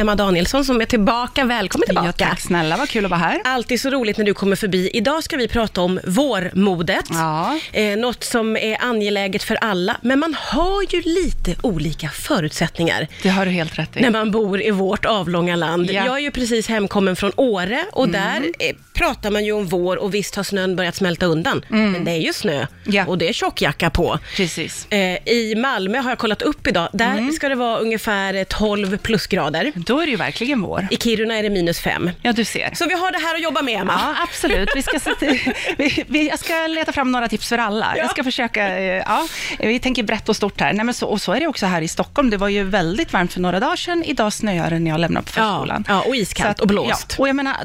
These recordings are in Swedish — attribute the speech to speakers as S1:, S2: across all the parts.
S1: Emma Danielsson som är tillbaka. Välkommen tillbaka.
S2: Ja, tack snälla, vad kul att vara här.
S1: Alltid så roligt när du kommer förbi. Idag ska vi prata om vårmodet.
S2: Ja.
S1: Eh, något som är angeläget för alla, men man har ju lite olika förutsättningar
S2: Det har du helt rätt i.
S1: när man bor i vårt avlånga land.
S2: Ja.
S1: Jag är ju precis hemkommen från Åre och där eh, pratar man ju om vår och visst har snön börjat smälta undan, men det är ju snö
S2: Ja.
S1: och det är tjockjacka på.
S2: Precis.
S1: Eh, I Malmö har jag kollat upp idag, där ska det vara ungefär eh, 12 plusgrader.
S2: Då är det ju verkligen vår.
S1: I Kiruna är det minus 5.
S2: Ja, du ser.
S1: Så vi har det här att jobba med, Emma.
S2: Ja, absolut. Vi ska se till, vi, vi, jag ska leta fram några tips för alla.
S1: Ja.
S2: Jag ska försöka, eh, ja, vi tänker brett och stort här. Nej, men så, och så är det också här i Stockholm. Det var ju väldigt varmt för några dagar sedan. Idag snöar det när jag lämnar på förskolan.
S1: Ja, och iskallt
S2: att-
S1: och blåst.
S2: Ja, och jag menar,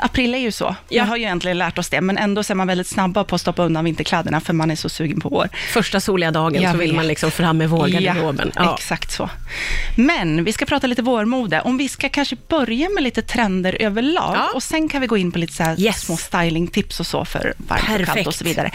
S2: april är ju så.
S1: Ja.
S2: Jag har ju egentligen lärt oss det, men ändå så är man väldigt snabba på att stoppa undan vinterkläderna, för man är så sugen på vår.
S1: Första soliga dagen
S2: Jag
S1: så vill
S2: vet.
S1: man liksom fram med vårgarderoben.
S2: Ja, exakt så. Men vi ska prata lite vårmode. Om vi ska kanske börja med lite trender överlag
S1: Ja.
S2: och sen kan vi gå in på lite så
S1: Yes.
S2: små stylingtips och så för varmt och kallt
S1: Perfekt.
S2: och så vidare.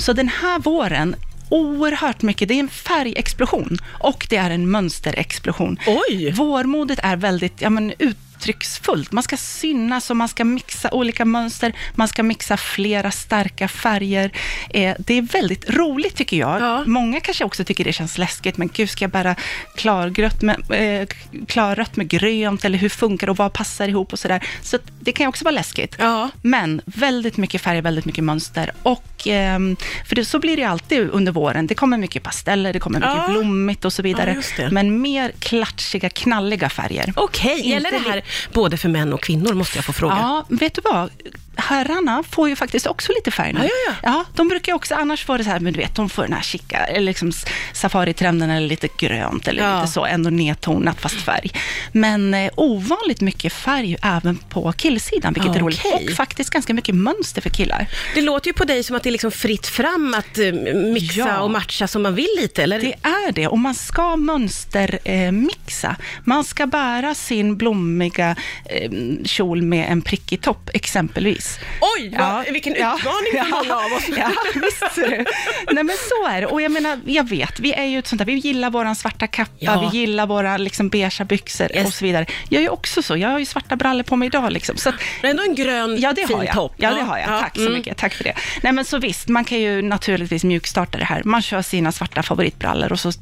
S2: Så den här våren, oerhört mycket, det är en färgexplosion och det är en mönsterexplosion.
S1: Oj!
S2: Vårmodet är väldigt ja, men, uttrycksfullt. Man ska synas och man ska mixa olika mönster. Man ska mixa flera starka färger. Eh, det är väldigt roligt tycker jag.
S1: Ja.
S2: Många kanske också tycker det känns läskigt, men gud, ska jag bära klargrött med, eh, klarrött med grönt, eller hur funkar det och vad passar ihop och sådär. Så det kan också vara läskigt.
S1: Ja.
S2: Men väldigt mycket färger, väldigt mycket mönster. Och, ehm, för det, så blir det alltid under våren. Det kommer mycket pasteller, det kommer mycket
S1: Ja.
S2: blommigt och så vidare. Men mer klatschiga, knalliga färger.
S1: Okej, gäller det här både för män och kvinnor, måste jag få fråga?
S2: Ja, vet du vad? Herrarna får ju faktiskt också lite färg nu.
S1: Ja, ja,
S2: ja. de brukar ju också annars få det så här, men du vet, de får den här chica, eller liksom safaritrenden, eller lite grönt, eller
S1: Ja.
S2: lite så, ändå nedtonat fast färg. Men eh, ovanligt mycket färg även på killsidan, vilket
S1: Ja,
S2: är roligt. Och faktiskt ganska mycket mönster för killar.
S1: Det låter ju på dig som att det är liksom fritt fram att eh, mixa
S2: Ja.
S1: och matcha som man vill lite, eller?
S2: Det är det, och man ska mönstermixa. Eh, man ska bära sin blommiga eh, kjol med en prickig topp, exempelvis.
S1: Oj, vad, vilken utmaning för många av oss.
S2: Ja, visst ser du. Nej men så är det. Och jag menar, jag vet, vi är ju ett sånt där, vi gillar våran svarta kappa,
S1: Ja.
S2: vi gillar våra liksom beigea byxor
S1: Yes.
S2: och så vidare. Jag är ju också så, jag har ju svarta brallor på mig idag liksom. Så att,
S1: Men ändå en grön
S2: Ja, det
S1: fin
S2: har jag.
S1: topp.
S2: Ja, det har jag.
S1: Ja,
S2: Tack så
S1: mm.
S2: mycket. Tack för det. Nej, men så visst, man kan ju naturligtvis mjukstarta det här. Man kör sina svarta favoritbrallor och så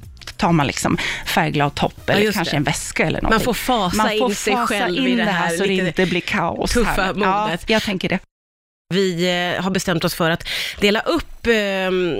S2: tar man liksom färgglad topp eller
S1: just
S2: kanske
S1: det.
S2: en väska eller någonting.
S1: får fasa
S2: man får
S1: in sig
S2: fasa
S1: själv
S2: in
S1: i det här
S2: så det inte blir kaos.
S1: tuffa
S2: här.
S1: modet.
S2: Ja, jag tänker det.
S1: Vi eh, har bestämt oss för att dela upp, ehm,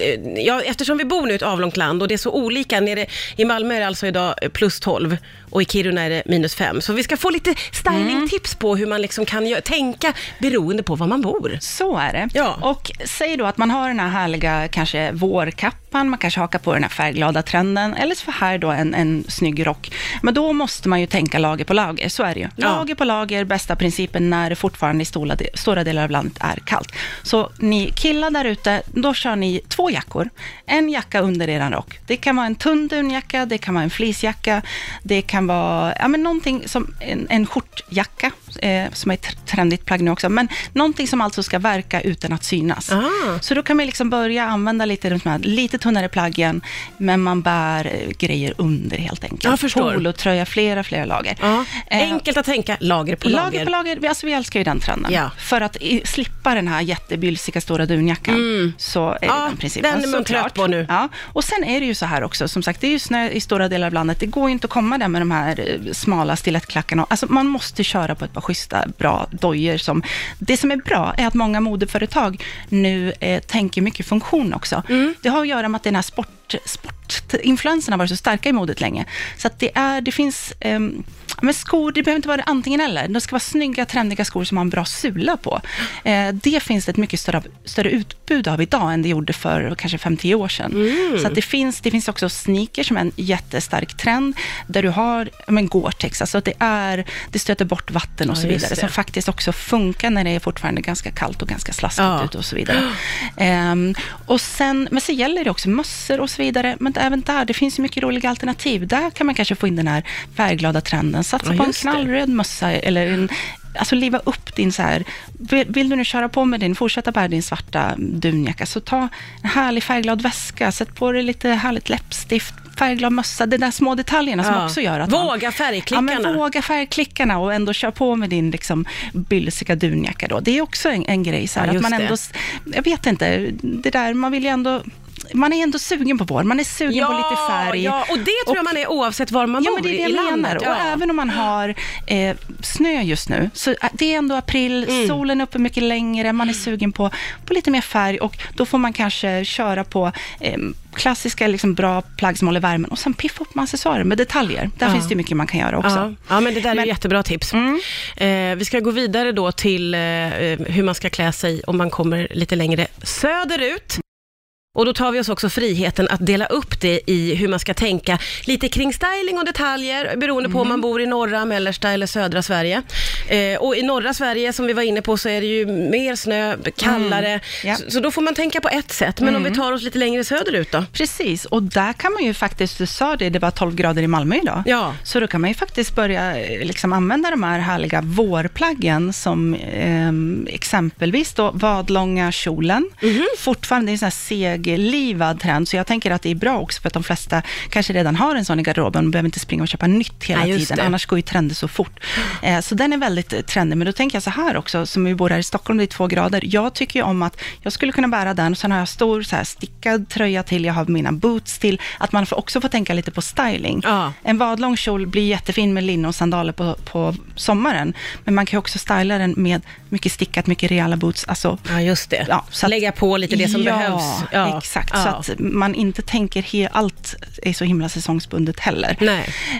S1: eh, ja, eftersom vi bor nu i ett avlångt land och det är så olika, nere i Malmö är det alltså idag eh, plus 12 och i Kiruna är det minus 5. Så vi ska få lite stylingtips på hur man liksom kan tänka beroende på var man bor.
S2: Så är det.
S1: Ja.
S2: Och säg då att man har den här härliga kanske vårkappan, man kanske hakar på den här färgglada trenden, eller så här då en, en snygg rock. Men då måste man ju tänka lager på lager, så är det ju.
S1: Ja.
S2: Lager på lager, bästa principen när det fortfarande i stora, stora delar av landet är kallt. Så ni killar där ute, då kör ni två jackor. En jacka under er rock. Det kan vara en tunn dunjacka, det kan vara en fleecejacka, det kan vara ja, men någonting som en, en skjortjacka, eh, som är ett trendigt plagg nu också, men någonting som alltså ska verka utan att synas.
S1: Ah.
S2: Så då kan man liksom börja använda lite, de här lite tunnare plaggen, men man bär eh, grejer under helt enkelt.
S1: Jag förstår.
S2: Polotröja, flera, flera lager.
S1: Ja.
S2: Eh,
S1: Enkelt att tänka, lager på lager.
S2: Lager på lager, vi- alltså vi älskar ju den trenden.
S1: Ja.
S2: För att i, slippa den här jättebylsiga stora dunjackan, så är det
S1: Mm.
S2: Den principen.
S1: den är man trött på nu.
S2: Ja. Och sen är det ju så här också, som sagt, det är ju snö i stora delar av landet. Det går ju inte att komma där med de här eh, smala stilettklackarna. Alltså man måste köra på ett par schyssta, bra dojor som... Det som är bra är att många modeföretag nu eh, tänker mycket funktion också.
S1: Mm.
S2: Det har att göra med att den här sport, sportinfluenserna har varit så starka i modet länge. Så att det, är, det finns... ehm, men skor, det behöver inte vara antingen eller. Det ska vara snygga, trendiga skor som har en bra sula på. Eh, det finns det ett mycket större, större utbud av idag än det gjorde för kanske 5-10 år sedan.
S1: Mm.
S2: Så att det, finns, det finns också sneakers som är en jättestark trend, där du har men Gore-Tex, alltså att det, är, det stöter bort vatten och
S1: Ja,
S2: så vidare, som faktiskt också funkar när det är fortfarande ganska kallt och ganska slaskigt
S1: Ja.
S2: ute och så vidare. Ehm, och sen, men så gäller det också mössor och så vidare, men även där, det finns ju mycket roliga alternativ. Där kan man kanske få in den här färgglada trenden. Satsa
S1: Ja,
S2: på en
S1: det.
S2: knallröd mössa eller en Alltså liva upp din så här, vill, du nu köra på med din, fortsätta bära din svarta dunjacka, så ta en härlig färgglad väska, sätt på dig lite härligt läppstift, färgglad mössa, de där små detaljerna som
S1: Ja.
S2: också gör att man...
S1: Våga
S2: Ja,
S1: färgklickarna.
S2: men våga färgklickarna och ändå köra på med din liksom, bylsiga dunjacka då. Det är också en, en grej, så här,
S1: Ja,
S2: att man
S1: det.
S2: ändå, jag vet inte, det där, man vill ju ändå, man är ändå sugen på vår, man är sugen på lite färg.
S1: Ja, och det tror jag man är oavsett var man
S2: Ja,
S1: bor
S2: men det är det
S1: i
S2: jag
S1: landet.
S2: menar.
S1: Ja.
S2: Och även om man har eh, snö just nu, så det är ändå april,
S1: Mm.
S2: solen är uppe mycket längre, man är sugen på, på lite mer färg och då får man kanske köra på eh, klassiska, liksom, bra plagg som håller värmen och sen piffa upp med accessoarer med detaljer. Där
S1: Ja.
S2: finns det mycket man kan göra också.
S1: Ja, ja, men det där är
S2: Men-
S1: jättebra tips.
S2: Mm.
S1: Eh, vi ska gå vidare då till eh, hur man ska klä sig om man kommer lite längre söderut. Och då tar vi oss också friheten att dela upp det i hur man ska tänka lite kring styling och detaljer beroende på om man bor i norra, mellersta eller södra Sverige. Eh, och i norra Sverige, som vi var inne på, så är det ju mer snö, kallare.
S2: Ja.
S1: Så, så då får man tänka på ett sätt. Men om vi tar oss lite längre söderut då?
S2: Precis, och där kan man ju faktiskt, du sa det, det var 12 grader i Malmö idag.
S1: Ja.
S2: Så då kan man ju faktiskt börja eh, liksom använda de här härliga vårplaggen som ehm, exempelvis då vadlånga kjolen.
S1: Mhm.
S2: Fortfarande en sån här seglivad trend, så jag tänker att det är bra också för att de flesta kanske redan har en sån i garderoben och behöver inte springa och köpa nytt hela
S1: just
S2: tiden,
S1: det.
S2: annars går ju trender så fort. Eh, så den är väldigt trendig, men då tänker jag så här också, som vi bor här i Stockholm, det är två grader. Jag tycker ju om att jag skulle kunna bära den, och sen har jag stor så här, stickad tröja till, jag har mina boots till, att man också får tänka lite på styling.
S1: Ja.
S2: En vadlång kjol blir jättefin med linne och sandaler på, på sommaren, men man kan ju också styla den med mycket stickat, mycket rejäla boots, alltså
S1: Ja, just det.
S2: Ja, så att-
S1: Lägga på lite det som
S2: ja,
S1: behövs. Ja,
S2: exakt.
S1: Ja.
S2: Så att man inte tänker he- allt är så himla säsongsbundet heller.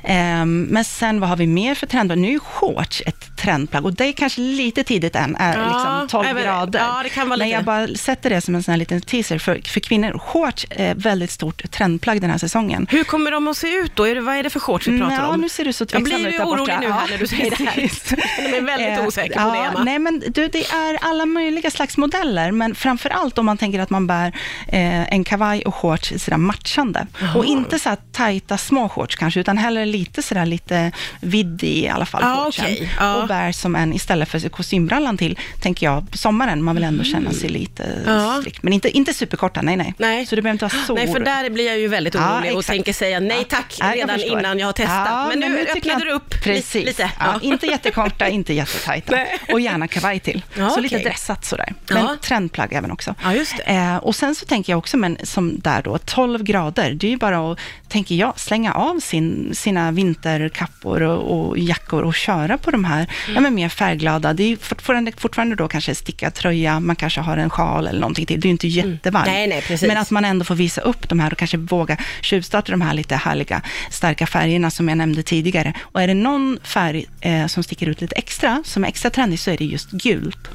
S2: Ehm, men sen, vad har vi mer för trender? Nu är shorts ett trendplagg och det är kanske lite tidigt än, är
S1: Ja,
S2: liksom 12
S1: även-
S2: grader.
S1: ja, det kan vara
S2: Men
S1: lite-
S2: jag bara sätter det som en sån här liten teaser för, för kvinnor. Shorts är väldigt stort trendplagg den här säsongen.
S1: Hur kommer de att se ut då? Är det, vad är det för shorts vi pratar
S2: Ja,
S1: om?
S2: nu ser du så
S1: Jag
S2: tveksam
S1: blir
S2: ut
S1: ju orolig nu här när du säger det här. Jag mig väldigt
S2: Eh,
S1: osäker på det, Emma.
S2: Nej, men du, det är alla möjliga slags modeller, men framför allt om man tänker att man bär eh, en kavaj och shorts sådär matchande. Och inte så här tajta små shorts kanske, utan hellre lite sådär lite vidd i alla fall. Shortsen.
S1: okej. Ja.
S2: Och bär som en, istället för kostymbrallan till, tänker jag, på sommaren, man vill ändå känna sig lite
S1: Mm. Ja.
S2: strikt. Men inte, inte superkorta, nej, nej.
S1: Nej.
S2: Så det behöver inte vara så...
S1: Nej, för där blir jag ju väldigt orolig och tänker säga nej tack
S2: Ja, jag
S1: redan
S2: förstår.
S1: innan jag har testat. Men nu
S2: tycker
S1: öppnade
S2: jag-
S1: du upp
S2: Precis.
S1: lite.
S2: Ja. inte jättekorta, inte jättetajta.
S1: Nej.
S2: Och gärna kavaj till. Så lite dressat sådär. Men trendplagg även också.
S1: Ja, just det.
S2: Eh, och sen så tänker jag också, men som där då, 12 grader, det är ju bara att, tänker jag, slänga av sin, sina vinterkappor och, och jackor och köra på de här, ja men mer färgglada. Det är fortfarande, fortfarande då kanske stickad tröja, man kanske har en sjal eller någonting till. Det är ju inte jättevarmt.
S1: Nej, nej, precis.
S2: Men att man ändå får visa upp de här och kanske våga tjuvstarta de här lite härliga, starka färgerna som jag nämnde tidigare. Och är det någon färg eh, som sticker ut lite extra, som är extra trendig, så är det just gult.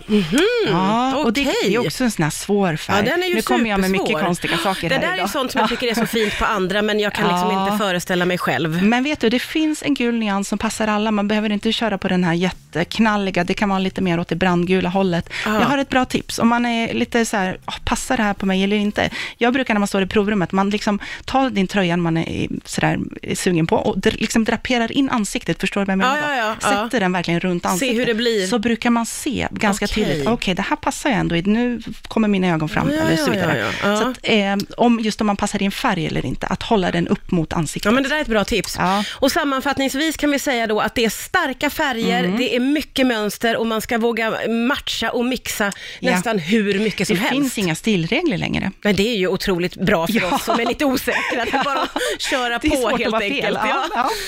S2: ja, och det,
S1: okej.
S2: det är också en sån här svår färg.
S1: Ja, den är ju
S2: nu kommer jag med mycket
S1: supersvår.
S2: konstiga saker
S1: Det
S2: här
S1: där är
S2: idag.
S1: ju sånt som jag tycker är så fint på andra, men jag kan liksom
S2: Ja.
S1: inte föreställa mig själv.
S2: Men vet du, det finns en gul nyans som passar alla. Man behöver inte köra på den här jätteknalliga. Det kan vara lite mer åt det brandgula hållet.
S1: Ja.
S2: Jag har ett bra tips. Om man är lite så här, "Åh, passar det här på mig eller inte? Jag brukar när man står i provrummet, man liksom tar din tröja man är så där sugen på och liksom draperar in ansiktet. Förstår du vad jag menar?
S1: Ja, ja, ja.
S2: Sätter den verkligen runt ansiktet.
S1: hur det blir.
S2: Så brukar man se ganska
S1: Okej.
S2: tydligt. Okej, det här passar jag ändå i. Nu kommer mina ögon fram. Eller så vidare. Så att, eh, om, just om man passar i en färg eller inte, att hålla den upp mot ansiktet.
S1: Ja, men det där är ett bra tips.
S2: Ja.
S1: Och sammanfattningsvis kan vi säga då att det är starka färger,
S2: Mm.
S1: det är mycket mönster och man ska våga matcha och mixa
S2: Ja.
S1: nästan hur mycket som
S2: det
S1: helst.
S2: finns inga stilregler längre.
S1: Men det är ju otroligt bra för
S2: Ja.
S1: oss som är lite osäkra. Det är bara att köra
S2: Det
S1: på
S2: att
S1: helt enkelt.
S2: Ja.